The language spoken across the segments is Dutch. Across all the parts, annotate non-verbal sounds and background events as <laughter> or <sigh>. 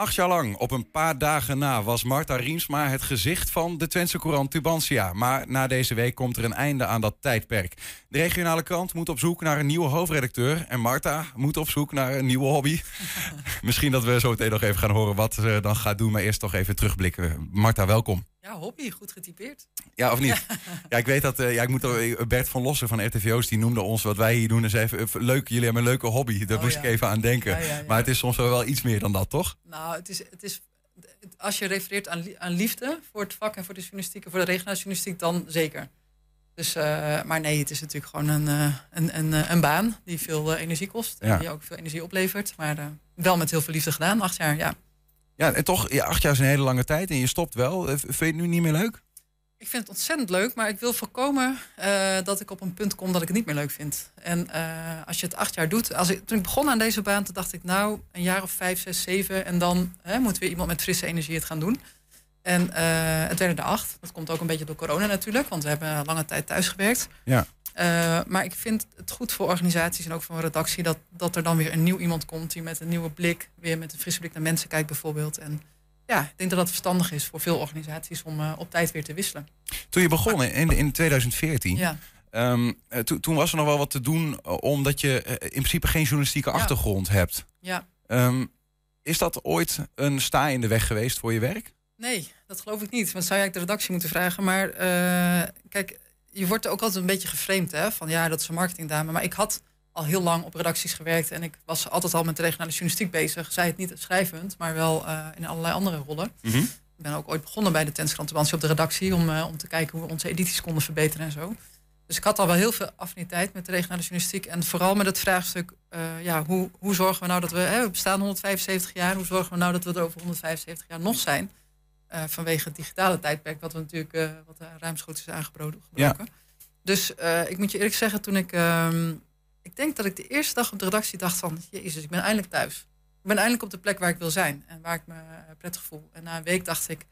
Acht jaar lang, op een paar dagen na, was Marta Riemsma het gezicht van de Twentse Courant Tubantia. Maar na deze week komt er een einde aan dat tijdperk. De regionale krant moet op zoek naar een nieuwe hoofdredacteur. En Marta moet op zoek naar een nieuwe hobby. <laughs> Misschien dat we zo meteen nog even gaan horen wat ze dan gaat doen. Maar eerst toch even terugblikken. Marta, welkom. Ja, hobby, goed getypeerd. Ja, of niet? <laughs> Ja, ik weet dat. eh, ja, ik moet er- Bert van Lossen van RTVO's die noemde ons wat wij hier doen. En zei even, eh, leuk, jullie hebben een leuke hobby. Daar Oh, moest ja. ik even aan denken. Ja. Maar het is soms wel wel iets meer dan dat, toch? Nou, het is, het is, als je refereert aan, aan liefde voor het vak en voor de journalistiek en voor de regionale journalistiek, dan zeker. Dus, eh, maar nee, het is natuurlijk gewoon een, eh, een, een, eh, een baan die veel eh, energie kost. En die ook veel energie oplevert. Maar eh, wel met heel veel liefde gedaan, acht jaar, ja. Ja, en toch, ja, acht jaar is een hele lange tijd en je stopt wel. Eh, Vind je het nu niet meer leuk? Ik vind het ontzettend leuk, maar ik wil voorkomen eh, dat ik op een punt kom dat ik het niet meer leuk vind. En eh, als je het acht jaar doet, als ik, toen ik begon aan deze baan, toen dacht ik nou een jaar of vijf, zes, zeven en dan hè, moet weer iemand met frisse energie het gaan doen. En eh, het werden er acht. Dat komt ook een beetje door corona natuurlijk, want we hebben lange tijd thuis gewerkt. Ja. Eh, maar ik vind het goed voor organisaties en ook voor een redactie dat, dat er dan weer een nieuw iemand komt die met een nieuwe blik, weer met een frisse blik naar mensen kijkt bijvoorbeeld. En ja, ik denk dat dat verstandig is voor veel organisaties om eh, op tijd weer te wisselen. Toen je begon in, in 2014, Ja. to- toen was er nog wel wat te doen, omdat je in principe geen journalistieke Ja. achtergrond hebt. Ja, Ehm, is dat ooit een sta in de weg geweest voor je werk? Nee, dat geloof ik niet. Want zou je eigenlijk de redactie moeten vragen. Maar eh, kijk, je wordt ook altijd een beetje geframed hè, van ja, dat is een marketingdame. Maar ik had al heel lang op redacties gewerkt en ik was altijd al met de regionale journalistiek bezig. Zij het niet schrijvend, maar wel eh, in allerlei andere rollen. Ik ben ook ooit begonnen bij de Tenskrant op de redactie om, eh, om te kijken hoe we onze edities konden verbeteren en zo. Dus ik had al wel heel veel affiniteit met de regionale journalistiek. En vooral met het vraagstuk, ja, hoe, hoe zorgen we nou dat we, hè, we bestaan 175 jaar, hoe zorgen we nou dat we er over 175 jaar nog zijn? Eh, vanwege het digitale tijdperk, wat we natuurlijk, eh, wat ruimschoots is aangebroken. gebroken. Dus eh, ik moet je eerlijk zeggen, toen ik, ehm, ik denk dat ik de eerste dag op de redactie dacht van, jezus, ik ben eindelijk thuis. Ik ben eindelijk op de plek waar ik wil zijn en waar ik me prettig voel. En na een week dacht ik,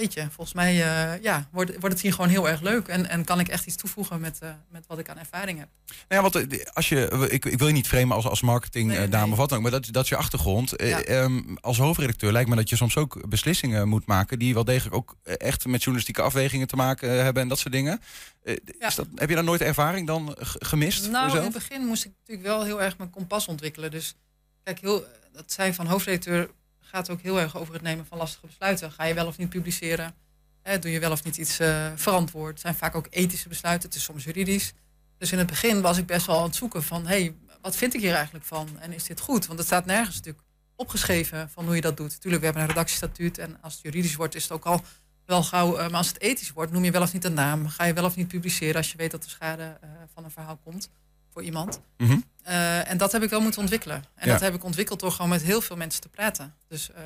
jeetje, volgens mij eh, ja, wordt, wordt het hier gewoon heel erg leuk. En, en kan ik echt iets toevoegen met, eh, met wat ik aan ervaring heb. Nou ja, want eh, als je, ik, ik wil je niet framen als, als marketingdame Nee, nee. of wat dan ook, maar dat, dat is je achtergrond. Eh, Ja. ehm, als hoofdredacteur lijkt me dat je soms ook beslissingen moet maken die wel degelijk ook echt met journalistieke afwegingen te maken hebben en dat soort dingen. Ja. is dat, heb je daar nooit ervaring dan gemist Nou, in het begin moest ik natuurlijk wel heel erg mijn kompas ontwikkelen. Dus kijk, heel, dat zijn van hoofdredacteur gaat ook heel erg over het nemen van lastige besluiten. Ga je wel of niet publiceren? Hè, doe je wel of niet iets eh, verantwoord? Het zijn vaak ook ethische besluiten, het is soms juridisch. Dus in het begin was ik best wel aan het zoeken van... hé, hey, wat vind ik hier eigenlijk van? En is dit goed? Want het staat nergens natuurlijk opgeschreven van hoe je dat doet. Tuurlijk, we hebben een redactiestatuut en als het juridisch wordt is het ook al wel gauw... eh, maar als het ethisch wordt, noem je wel of niet een naam. Ga je wel of niet publiceren als je weet dat er schade eh, van een verhaal komt voor iemand. Mhm. Eh, en dat heb ik wel moeten ontwikkelen. En Ja. dat heb ik ontwikkeld door gewoon met heel veel mensen te praten. Dus eh,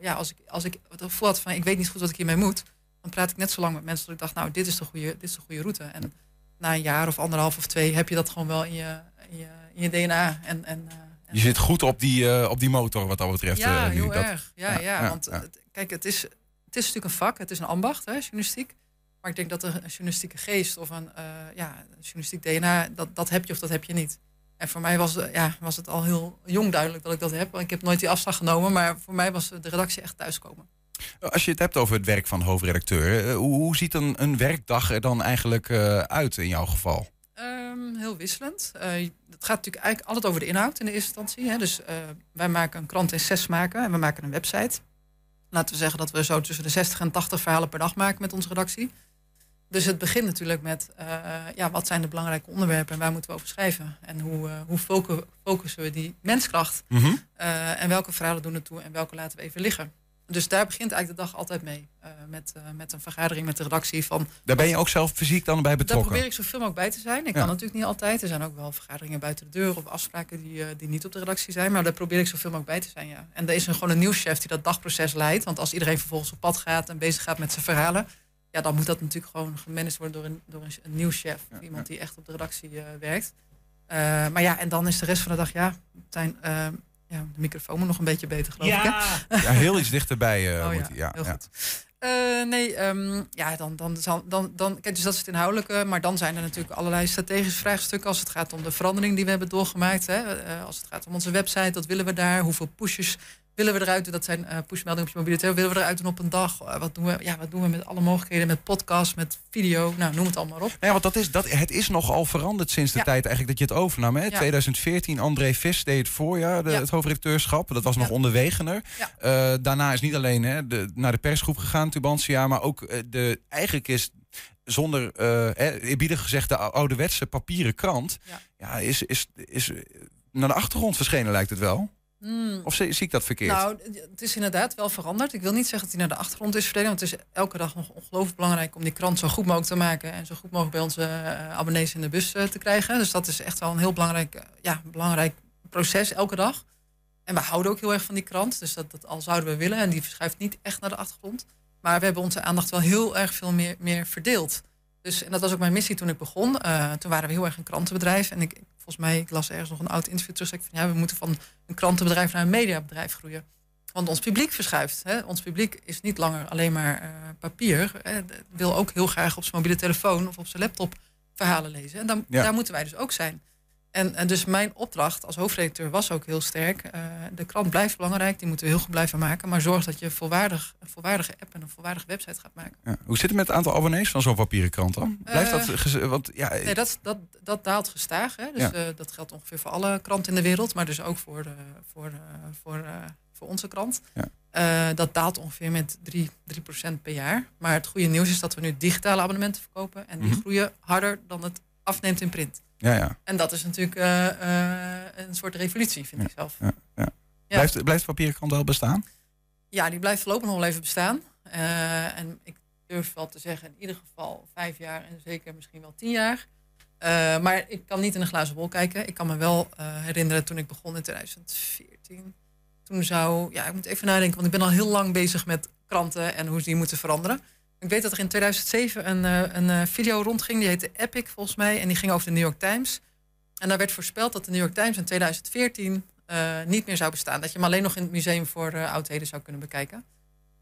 ja, als ik, als ik het gevoel had van ik weet niet goed wat ik hiermee moet, dan praat ik net zo lang met mensen dat ik dacht, nou, dit is de goede, dit is de goede route. En na een jaar of anderhalf of twee heb je dat gewoon wel in je, in je, in je DNA. En, en, eh, en- Je zit goed op die, op die motor wat dat betreft. ja, nu. heel Dat- erg. Ja, ja, ja, ja, want kijk, het is, het is natuurlijk een vak, het is een ambacht, hè, journalistiek. Maar ik denk dat een journalistieke geest of een ja, een journalistiek DNA, dat, dat heb je of dat heb je niet. En voor mij was, eh, ja, was het al heel jong duidelijk dat ik dat heb. Want ik heb nooit die afslag genomen, maar voor mij was de redactie echt thuiskomen. Als je het hebt over het werk van hoofdredacteur, eh, hoe, ziet een, een werkdag er dan eigenlijk eh, uit in jouw geval? Ehm, heel wisselend. Eh, het gaat natuurlijk eigenlijk altijd over de inhoud in de eerste instantie. Hè. Dus eh, wij maken een krant in zes maken en we maken een website. Laten we zeggen dat we zo tussen de 60 en 80 verhalen per dag maken met onze redactie. Dus het begint natuurlijk met eh, ja, wat zijn de belangrijke onderwerpen en waar moeten we over schrijven? En hoe, eh, hoe focu- focussen we die menskracht? Mhm. Eh, en welke verhalen doen er toe en welke laten we even liggen? Dus daar begint eigenlijk de dag altijd mee. met, met een vergadering met de redactie van Daar ben je ook zelf fysiek dan bij daar betrokken? probeer ik zoveel mogelijk bij te zijn. Ik Ja. kan natuurlijk niet altijd. Er zijn ook wel vergaderingen buiten de deur of afspraken die, die niet op de redactie zijn. Maar daar probeer ik zoveel mogelijk bij te zijn. Ja. En er is een, gewoon een nieuwschef die dat dagproces leidt. Want als iedereen vervolgens op pad gaat en bezig gaat met zijn verhalen. Ja, dan moet dat natuurlijk gewoon gemanaged worden door een, door een, een nieuwschef. Ja, iemand die echt op de redactie eh, werkt. Eh, maar ja, en dan is de rest van de dag, ja, Tijn, eh, ja de microfoon moet nog een beetje beter, geloof ik. Hè? Ja, heel iets dichterbij eh Oh moet ja, ja, heel ja. goed. Eh, nee, ehm, ja, dan, dan, zal- dan, dan, kijk, dus dat is het inhoudelijke. Maar dan zijn er natuurlijk allerlei strategische vraagstukken als het gaat om de verandering die we hebben doorgemaakt. Hè. Eh, als het gaat om onze website, wat willen we daar? Hoeveel pushes willen we eruit doen? Dat zijn uh, pushmeldingen op je mobiele telefoon. Willen we eruit doen op een dag? Uh, wat, doen we, ja, wat doen we met alle mogelijkheden? Met podcast, met video, nou, noem het allemaal op. Ja, want dat is, dat, het is nogal veranderd sinds de tijd eigenlijk dat je het overnam. Hè? 2014, André Vis deed het voorjaar, de, het hoofdredacteurschap. Dat was nog onderwegener. Uh, daarna is niet alleen hè, de, naar de persgroep gegaan, Tubantia, maar ook de, eigenlijk is zonder, uh, eerbiedig gezegd, de ouderwetse papieren krant, ja. ja, is, is, is naar de achtergrond verschenen, lijkt het wel. Hmm. Of zie, ik dat verkeerd? Nou, het is inderdaad wel veranderd. Ik wil niet zeggen dat hij naar de achtergrond is verdwenen. Want het is elke dag nog ongelooflijk belangrijk om die krant zo goed mogelijk te maken. En zo goed mogelijk bij onze uh, abonnees in de bus uh, te krijgen. Dus dat is echt wel een heel belangrijk, uh, ja, belangrijk proces elke dag. En we houden ook heel erg van die krant. Dus dat, dat al zouden we willen. En die verschuift niet echt naar de achtergrond. Maar we hebben onze aandacht wel heel erg veel meer, meer verdeeld. Dus, en dat was ook mijn missie toen ik begon. toen waren we heel erg een krantenbedrijf. En ik, volgens mij, ik las ergens nog een oud interview terug. Zeg van ja, we moeten van een krantenbedrijf naar een mediabedrijf groeien. Want ons publiek verschuift. Hè? Ons publiek is niet langer alleen maar uh, papier. Hè? Wil ook heel graag op zijn mobiele telefoon of op zijn laptop verhalen lezen. En dan, daar moeten wij dus ook zijn. En, en, dus mijn opdracht als hoofdredacteur was ook heel sterk. Uh, de krant blijft belangrijk, die moeten we heel goed blijven maken. Maar zorg dat je volwaardig, een volwaardige app en een volwaardige website gaat maken. Ja. Hoe zit het met het aantal abonnees van zo'n papieren krant dan? Blijft dat... Uh, want, ja, nee, dat, dat, dat daalt gestaag. Hè? Dus, ja. uh, dat geldt ongeveer voor alle kranten in de wereld. Maar dus ook voor, de, voor, voor, voor onze krant. Ja. dat daalt ongeveer met 3, 3% per jaar. Maar het goede nieuws is dat we nu digitale abonnementen verkopen. En die mm -hmm. groeien harder dan het afneemt in print. Ja, ja. En dat is natuurlijk uh, uh, een soort revolutie, vind ja, ik zelf. Ja, ja. Blijft, blijft papierkrant wel bestaan? Ja, die blijft voorlopig nog wel even bestaan. Uh, en ik durf wel te zeggen, in ieder geval vijf jaar en zeker misschien wel tien jaar. maar ik kan niet in een glazen bol kijken. Ik kan me wel herinneren toen ik begon in 2014. Toen zou, ja, ik moet even nadenken, want ik ben al heel lang bezig met kranten en hoe ze die moeten veranderen. Ik weet dat er in 2007 een, uh, een uh, video rondging. Die heette Epic volgens mij. En die ging over de New York Times. En daar werd voorspeld dat de New York Times in 2014 uh, niet meer zou bestaan. Dat je hem alleen nog in het museum voor oudheden zou kunnen bekijken.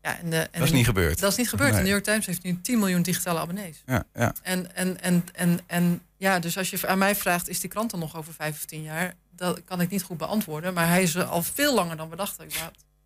Ja, en de, en dat is niet gebeurd. Dat is niet gebeurd. Nee. De New York Times heeft nu 10 miljoen digitale abonnees. Ja, ja. En, en, en, en, en ja, dus als je aan mij vraagt, is die krant dan nog over 5 of 10 jaar? Dat kan ik niet goed beantwoorden. Maar hij is al veel langer dan we dachten.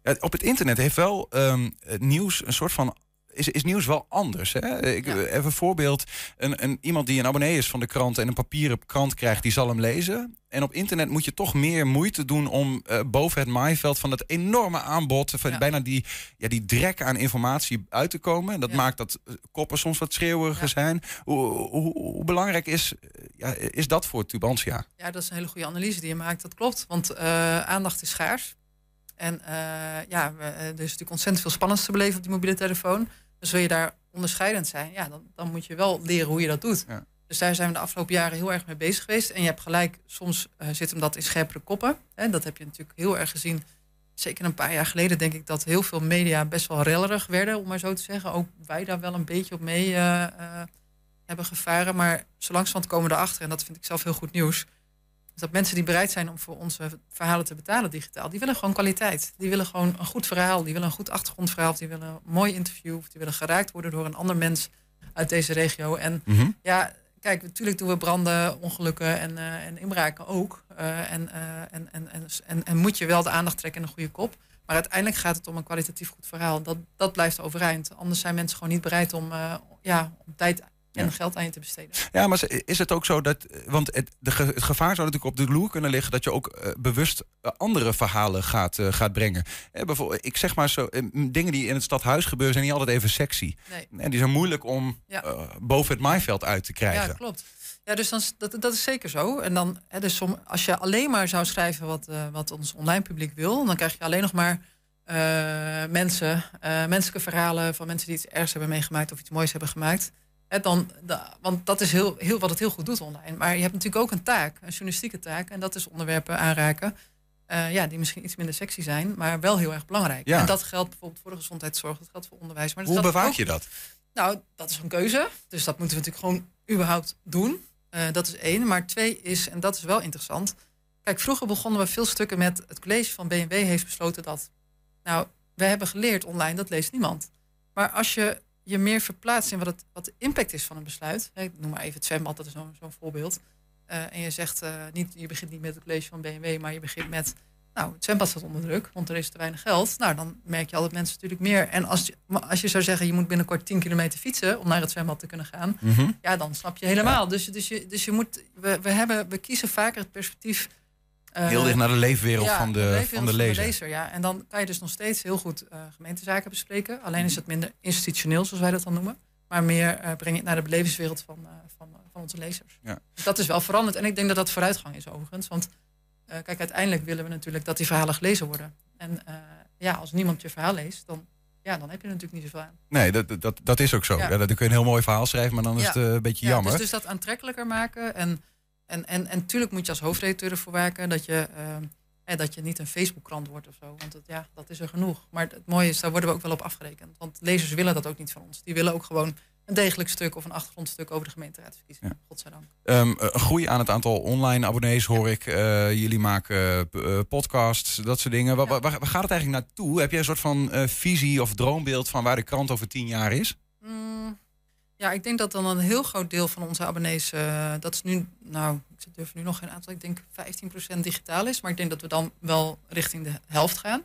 Ja, op het internet heeft wel um, het nieuws een soort van is, is nieuws wel anders. Hè? Ik, Even een voorbeeld. Een, een, iemand die een abonnee is van de krant en een papieren krant krijgt, die zal hem lezen. En op internet moet je toch meer moeite doen om uh, boven het maaiveld van het enorme aanbod, van ja. bijna die, ja, die drek aan informatie uit te komen. Dat ja. maakt dat koppen soms wat schreeuweriger zijn. Hoe, hoe, hoe, belangrijk is, ja, is dat voor Tubantia? Ja, dat is een hele goede analyse die je maakt. Dat klopt, want uh, aandacht is schaars. En uh, ja, er is natuurlijk ontzettend veel spannends te beleven op die mobiele telefoon. Dus wil je daar onderscheidend zijn, ja, dan, dan moet je wel leren hoe je dat doet. Ja. Dus daar zijn we de afgelopen jaren heel erg mee bezig geweest. En je hebt gelijk, soms uh, zit hem dat in scherpere koppen. Hè, dat heb je natuurlijk heel erg gezien. Zeker een paar jaar geleden denk ik dat heel veel media best wel rellerig werden, om maar zo te zeggen. Ook wij daar wel een beetje op mee uh, uh, hebben gevaren. Maar zo langzamerhand komen we erachter, en dat vind ik zelf heel goed nieuws dat mensen die bereid zijn om voor onze verhalen te betalen digitaal, die willen gewoon kwaliteit. Die willen gewoon een goed verhaal, die willen een goed achtergrondverhaal, of die willen een mooi interview, of die willen geraakt worden door een ander mens uit deze regio. En mm -hmm. ja, kijk, natuurlijk doen we branden, ongelukken en, uh, en inbraken ook. Uh, en, uh, en, en, en, en, en, moet je wel de aandacht trekken en een goede kop. Maar uiteindelijk gaat het om een kwalitatief goed verhaal. Dat, dat blijft overeind. Anders zijn mensen gewoon niet bereid om, ja, om tijd en ja. geld aan je te besteden. Ja, maar is het ook zo dat. Want het, de, het gevaar zou natuurlijk op de loer kunnen liggen dat je ook uh, bewust uh, andere verhalen gaat, uh, gaat brengen. bijvoorbeeld, ik zeg maar zo, dingen die in het stadhuis gebeuren zijn niet altijd even sexy. Nee. En die zijn moeilijk om ja. boven het maaiveld uit te krijgen. Ja, klopt. Ja, dus dan, dat, dat is zeker zo. En dan, hè, dus som, als je alleen maar zou schrijven wat, wat ons online publiek wil, dan krijg je alleen nog maar mensen, menselijke verhalen van mensen die iets ergs hebben meegemaakt of iets moois hebben gemaakt dan, want dat is heel, heel, wat het heel goed doet online. Maar je hebt natuurlijk ook een taak, een journalistieke taak. En dat is onderwerpen aanraken. Uh, ja, die misschien iets minder sexy zijn, maar wel heel erg belangrijk. Ja. En dat geldt bijvoorbeeld voor de gezondheidszorg, dat geldt voor onderwijs. Maar Hoe bewaak je dat? Nou, dat is een keuze. Dus dat moeten we natuurlijk gewoon überhaupt doen. Uh, dat is één. Maar twee is, en dat is wel interessant. Kijk, vroeger begonnen we veel stukken met het college van BMW heeft besloten dat. Nou, we hebben geleerd online, dat leest niemand. Maar als je je meer verplaatst in wat, het, wat de impact is van een besluit. Ik noem maar even het zwembad, dat is zo'n zo voorbeeld. Uh, en je zegt uh, niet, je begint niet met het college van BMW, maar je begint met nou, het zwembad staat onder druk, want er is te weinig geld. Nou, dan merk je al dat mensen natuurlijk meer. En als je, als je zou zeggen, je moet binnenkort 10 kilometer fietsen om naar het zwembad te kunnen gaan, Mhm. ja, dan snap je helemaal. Dus, dus, je, dus je moet, we, we, hebben, we kiezen vaker het perspectief. Eh, Heel dicht naar de leefwereld ja, van de, leefwereld van de lezer. ja. En dan kan je dus nog steeds heel goed eh, gemeentezaken bespreken. Alleen is het minder institutioneel, zoals wij dat dan noemen. Maar meer eh, breng je het naar de belevingswereld van, van, van onze lezers. Ja. Dus dat is wel veranderd. En ik denk dat dat vooruitgang is overigens. Want kijk, uiteindelijk willen we natuurlijk dat die verhalen gelezen worden. En ja, als niemand je verhaal leest, dan, ja, dan heb je er natuurlijk niet zoveel aan. Nee, dat, dat, dat is ook zo. Ja. Ja. dan kun je een heel mooi verhaal schrijven, maar dan is het een beetje Ja, jammer. Dus, dus dat aantrekkelijker maken. En, en, en, en tuurlijk moet je als hoofdredacteur ervoor werken dat je, eh, eh, dat je niet een Facebook-krant wordt of zo. Want het, ja, dat is er genoeg. Maar het mooie is, daar worden we ook wel op afgerekend. Want lezers willen dat ook niet van ons. Die willen ook gewoon een degelijk stuk of een achtergrondstuk over de gemeenteraadsverkiezingen. Godzijdank. Ehm, een groei aan het aantal online abonnees hoor ik. Jullie maken podcasts, dat soort dingen. Waar, Ja. waar, waar gaat het eigenlijk naartoe? Heb jij een soort van visie of droombeeld van waar de krant over tien jaar is? Mm, ja, ik denk dat dan een heel groot deel van onze abonnees, eh, dat is nu, nou, ik durf nu nog geen aantal, ik denk 15% digitaal is. Maar ik denk dat we dan wel richting de helft gaan.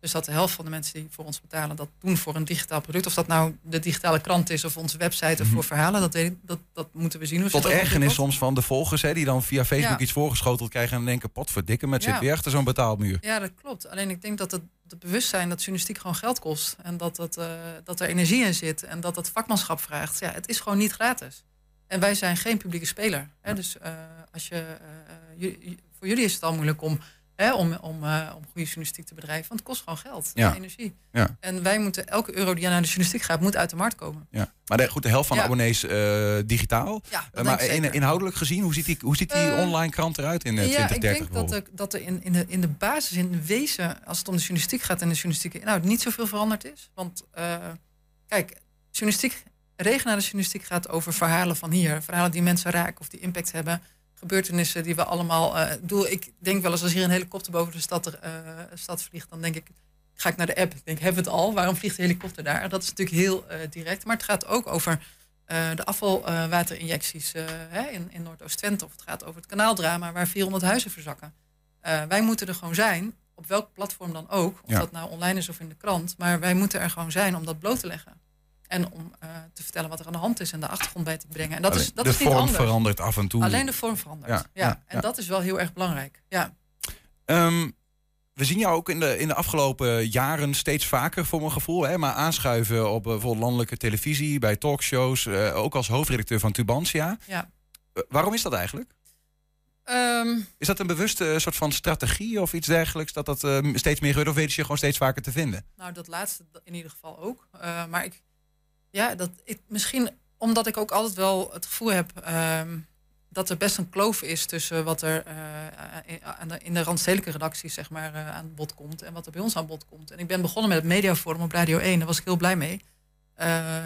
Dus dat de helft van de mensen die voor ons betalen, dat doen voor een digitaal product. Of dat nou de digitale krant is of onze website of Mhm. voor verhalen, dat, weet ik, dat, dat moeten we zien. Tot dat ergernis soms van de volgers, hè, die dan via Facebook Ja. iets voorgeschoteld krijgen en denken: potverdikke, met zit Ja. weer achter zo'n betaalmuur. Ja, dat klopt. Alleen ik denk dat het, het bewustzijn dat journalistiek gewoon geld kost. En dat, het, eh, dat er energie in zit. En dat het vakmanschap vraagt. Ja, het is gewoon niet gratis. En wij zijn geen publieke speler. Hè? Dus eh, als je, eh, ju- voor jullie is het al moeilijk om, hè, om, om, eh, om goede journalistiek te bedrijven. Want het kost gewoon geld Ja. en energie. Ja. En wij moeten, elke euro die naar de journalistiek gaat, moet uit de markt komen. Ja. Maar de, goed, de helft van de abonnees eh, digitaal. Ja, Eh, maar in, inhoudelijk gezien, hoe ziet die, hoe ziet die online krant eruit in eh, Ja, 2030 ik denk dat er, dat er in, in, de, in de basis, in de wezen, als het om de journalistiek gaat en de journalistieke inhoud, niet zoveel veranderd is. Want kijk, journalistiek, regionale journalistiek gaat over verhalen van hier. Verhalen die mensen raken of die impact hebben. Gebeurtenissen die we allemaal. doel, ik denk wel eens als hier een helikopter boven de stad, eh, stad vliegt, dan denk ik. Ga ik naar de app. Ik denk, hebben we het al? Waarom vliegt de helikopter daar? Dat is natuurlijk heel eh, direct. Maar het gaat ook over de afvalwaterinjecties in, in Noordoost-Twente. Of het gaat over het kanaaldrama waar 400 huizen verzakken. Wij moeten er gewoon zijn, op welk platform dan ook. Of Ja. dat nou online is of in de krant. Maar wij moeten er gewoon zijn om dat bloot te leggen. En om eh, te vertellen wat er aan de hand is en de achtergrond bij te brengen. En dat is, dat de is niet vorm anders. verandert af en toe. Alleen de vorm verandert. Ja, Ja, ja, en ja. dat is wel heel erg belangrijk. Ja. Ehm, we zien jou ook in de, in de afgelopen jaren steeds vaker, voor mijn gevoel. Hè, maar aanschuiven op eh, bijvoorbeeld landelijke televisie, bij talkshows. eh, ook als hoofdredacteur van Tubantia. Ja. Waarom is dat eigenlijk? Ehm, Is dat een bewuste soort van strategie of iets dergelijks? Dat dat steeds meer gebeurt? Of weet je gewoon steeds vaker te vinden? Nou, dat laatste in ieder geval ook. Maar ik, ja, dat, ik, misschien omdat ik ook altijd wel het gevoel heb ehm, dat er best een kloof is tussen wat er eh, in, aan de, in de randstedelijke redacties zeg maar, eh, aan bod komt en wat er bij ons aan bod komt. En ik ben begonnen met het mediaforum op Radio 1, daar was ik heel blij mee. Eh,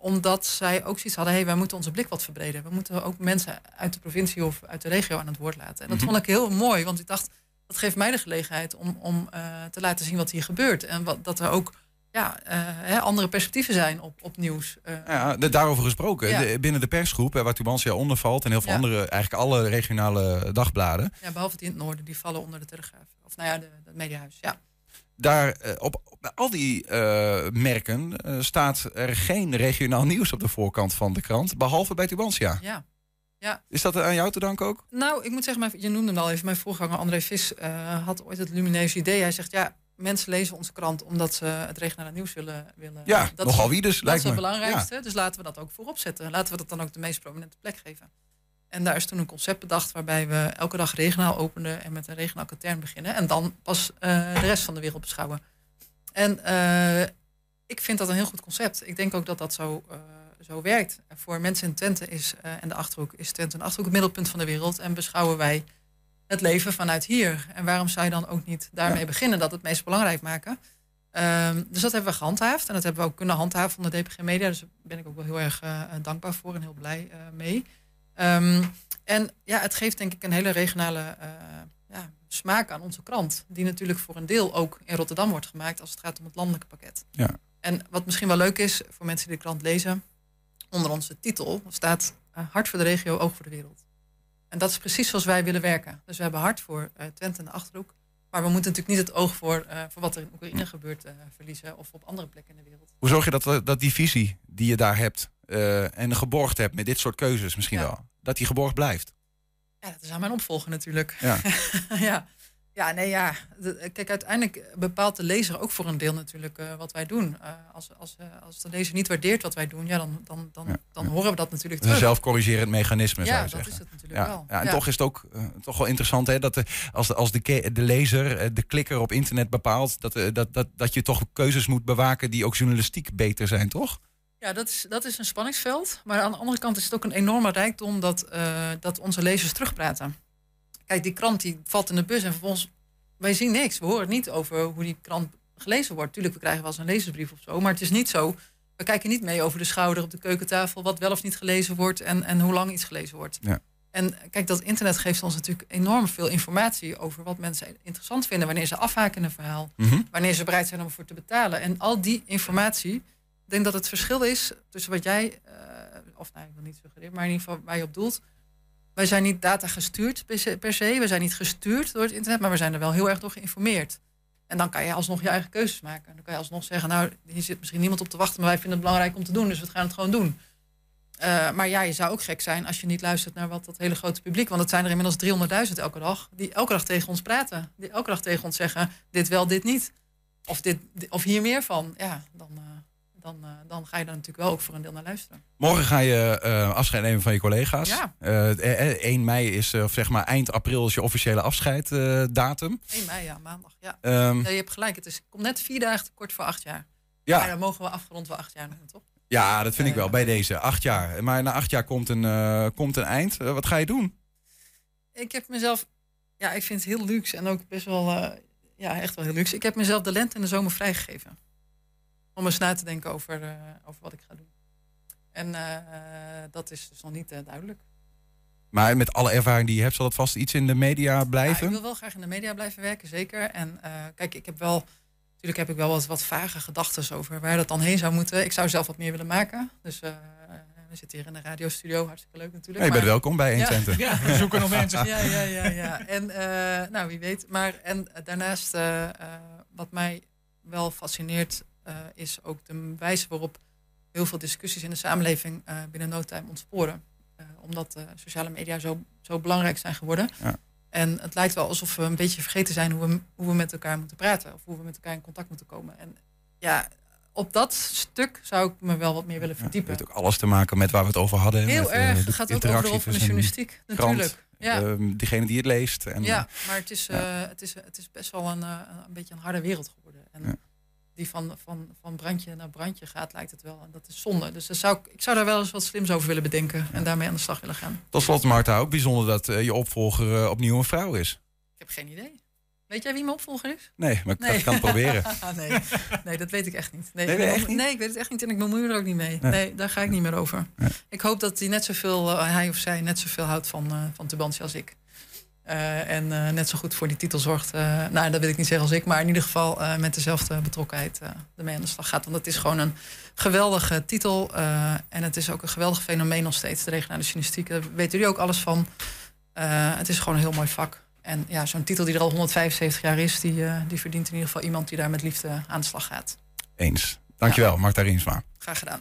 omdat zij ook zoiets hadden, hey, wij moeten onze blik wat verbreden. We moeten ook mensen uit de provincie of uit de regio aan het woord laten. En dat Mhm. vond ik heel mooi, want ik dacht, dat geeft mij de gelegenheid om, om eh, te laten zien wat hier gebeurt. En wat, dat er ook ja, eh, hè, andere perspectieven zijn op, op nieuws. Eh, Ja, de- daarover gesproken. Ja. De- binnen de persgroep, waar Tubantia onder valt... en heel veel Ja. andere, eigenlijk alle regionale dagbladen... ja, behalve die in het noorden, die vallen onder de Telegraaf. Of nou ja, het mediahuis. Ja. daar eh, op, al die merken staat er geen regionaal <laughs> nieuws op de voorkant van de krant, behalve bij Tubantia. ja. Is dat aan jou te danken ook? Nou, ik moet zeggen, je noemde hem al even. Mijn voorganger André Vis had ooit het lumineuze idee. Hij zegt, ja, mensen lezen onze krant omdat ze het regionale nieuws willen. willen. Ja, dat nogal is, wie dus, Dat is het belangrijkste. Dus laten we dat ook voorop zetten. Laten we dat dan ook de meest prominente plek geven. En daar is toen een concept bedacht waarbij we elke dag regionaal openen en met een regionaal katern beginnen. En dan pas eh, de rest van de wereld beschouwen. En eh, ik vind dat een heel goed concept. Ik denk ook dat dat zo, eh, zo werkt. Voor mensen in Twente is, en de Achterhoek is Twente een Achterhoek het middelpunt van de wereld. En beschouwen wij het leven vanuit hier. En waarom zou je dan ook niet daarmee Ja. beginnen? Dat het meest belangrijk maken. Ehm, dus dat hebben we gehandhaafd. En dat hebben we ook kunnen handhaven van de DPG Media. Dus daar ben ik ook wel heel erg eh, dankbaar voor en heel blij eh, mee. Ehm, en ja, het geeft denk ik een hele regionale eh, ja, smaak aan onze krant. Die natuurlijk voor een deel ook in Rotterdam wordt gemaakt als het gaat om het landelijke pakket. Ja. En wat misschien wel leuk is voor mensen die de krant lezen, onder onze titel staat eh, Hart voor de regio, oog voor de wereld. En dat is precies zoals wij willen werken. Dus we hebben hart voor eh, Twente en de Achterhoek, maar we moeten natuurlijk niet het oog voor, uh, voor wat er in Oekraïne gebeurt uh, verliezen of op andere plekken in de wereld. Hoe zorg je dat, dat die visie die je daar hebt uh, en geborgd hebt met dit soort keuzes misschien wel, dat die geborgd blijft? Ja, dat is aan mijn opvolger natuurlijk. Ja. <laughs> ja. Ja, nee, ja. kijk, uiteindelijk bepaalt de lezer ook voor een deel natuurlijk uh, wat wij doen. Uh, als, als, uh, als de lezer niet waardeert wat wij doen, ja, dan, dan, dan, ja, dan horen we dat natuurlijk terug. Een zelfcorrigerend mechanisme, ja, zou je zeggen. dat is het natuurlijk wel. Ja, en toch is het ook toch wel interessant hè, dat de, als, de, als de, de lezer, de klikker op internet bepaalt... Dat, dat, dat, dat je toch keuzes moet bewaken die ook journalistiek beter zijn, toch? Ja, dat is, dat is een spanningsveld. Maar aan de andere kant is het ook een enorme rijkdom dat, dat onze lezers terugpraten. Kijk, die krant die valt in de bus en vervolgens... Wij zien niks. We horen niet over hoe die krant gelezen wordt. Tuurlijk, we krijgen wel eens een lezersbrief of zo. Maar het is niet zo... We kijken niet mee over de schouder op de keukentafel... wat wel of niet gelezen wordt en, en hoe lang iets gelezen wordt. Ja. En kijk, dat internet geeft ons natuurlijk enorm veel informatie... over wat mensen interessant vinden. Wanneer ze afhaken in een verhaal. Mm -hmm. Wanneer ze bereid zijn om ervoor te betalen. En al die informatie... Ik denk dat het verschil is tussen wat jij... Uh, of nou, ik wil niet suggereren, maar in ieder geval waar je op doelt... Wij zijn niet data gestuurd per se. We zijn niet gestuurd door het internet, maar we zijn er wel heel erg door geïnformeerd. En dan kan je alsnog je eigen keuzes maken. Dan kan je alsnog zeggen, nou, hier zit misschien niemand op te wachten, maar wij vinden het belangrijk om te doen, dus we gaan het gewoon doen. Uh, maar ja, je zou ook gek zijn als je niet luistert naar wat dat hele grote publiek, want het zijn er inmiddels 300.000 elke dag, die elke dag tegen ons praten. Die elke dag tegen ons zeggen, dit wel, dit niet. Of, dit, of hier meer van. Ja, dan... Uh, dan, uh, dan, ga je daar natuurlijk wel ook voor een deel naar luisteren. Morgen ga je uh, afscheid nemen van je collega's. Ja. Uh, 1 mei is, of zeg maar eind april is je officiële afscheiddatum. 1 mei, ja, maandag. Ja. Um, ja, je hebt gelijk, het is komt net vier dagen te kort voor acht jaar. Ja. Maar dan mogen we afgerond wel acht jaar noemen, toch? Ja, dat vind ik wel, bij deze. Acht jaar. Maar na acht jaar komt een, komt een eind. wat ga je doen? Ik heb mezelf... Ja, ik vind het heel luxe en ook best wel... ja, echt wel heel luxe. Ik heb mezelf de lente en de zomer vrijgegeven om eens na te denken over, uh, over wat ik ga doen. En uh, dat is dus nog niet uh, duidelijk. Maar met alle ervaring die je hebt, zal het vast iets in de media blijven? Ja, ik wil wel graag in de media blijven werken, zeker. En kijk, ik heb wel, natuurlijk heb ik wel wat, wat vage gedachten over waar dat dan heen zou moeten. Ik zou zelf wat meer willen maken. Dus we zitten hier in de radiostudio, hartstikke leuk natuurlijk. Ja, je bent maar, welkom bij 1 Ja. Centen. Ja, we zoeken nog <laughs> mensen. ja, ja, ja, ja. En nou, wie weet. Maar en daarnaast, wat mij wel fascineert is ook de wijze waarop heel veel discussies in de samenleving uh, binnen no time ontsporen. Uh, omdat sociale media zo, zo belangrijk zijn geworden. Ja. En het lijkt wel alsof we een beetje vergeten zijn hoe we, hoe we met elkaar moeten praten. Of hoe we met elkaar in contact moeten komen. En ja, op dat stuk zou ik me wel wat meer willen verdiepen. het heeft ook alles te maken met waar we het over hadden. Heel met, erg. Het gaat ook over de rol van de journalistiek. Natuurlijk. Ja. Uh, diegene die het leest. En, ja, maar het is, ja. het, is, het is best wel een, een beetje een harde wereld geworden. En ja die van, van, van brandje naar brandje gaat, lijkt het wel. En dat is zonde. Dus dat zou ik, ik zou daar wel eens wat slims over willen bedenken. En daarmee aan de slag willen gaan. Tot slot, Marta, ook bijzonder dat uh, je opvolger uh, opnieuw een vrouw is. Ik heb geen idee. Weet jij wie mijn opvolger is? Nee, maar ik nee. kan het proberen. <laughs> nee. nee, dat weet ik echt niet. Nee, nee, ik, echt niet? nee, ik weet het echt niet en ik bemoei me er ook niet mee. Nee, nee daar ga ik niet meer over. Nee. Ik hoop dat hij net zoveel, uh, hij of zij net zoveel houdt van, van Tubantia als ik. Uh, en uh, net zo goed voor die titel zorgt. Uh, nou, dat wil ik niet zeggen als ik, maar in ieder geval met dezelfde betrokkenheid ermee aan de slag gaat. Want het is gewoon een geweldige titel. en het is ook een geweldig fenomeen nog steeds, de regionale journalistiek. Daar weten jullie ook alles van. het is gewoon een heel mooi vak. En ja, zo'n titel die er al 175 jaar is, die, die verdient in ieder geval iemand die daar met liefde aan de slag gaat. Eens. Dankjewel, ja. Marta Riensma. Graag gedaan.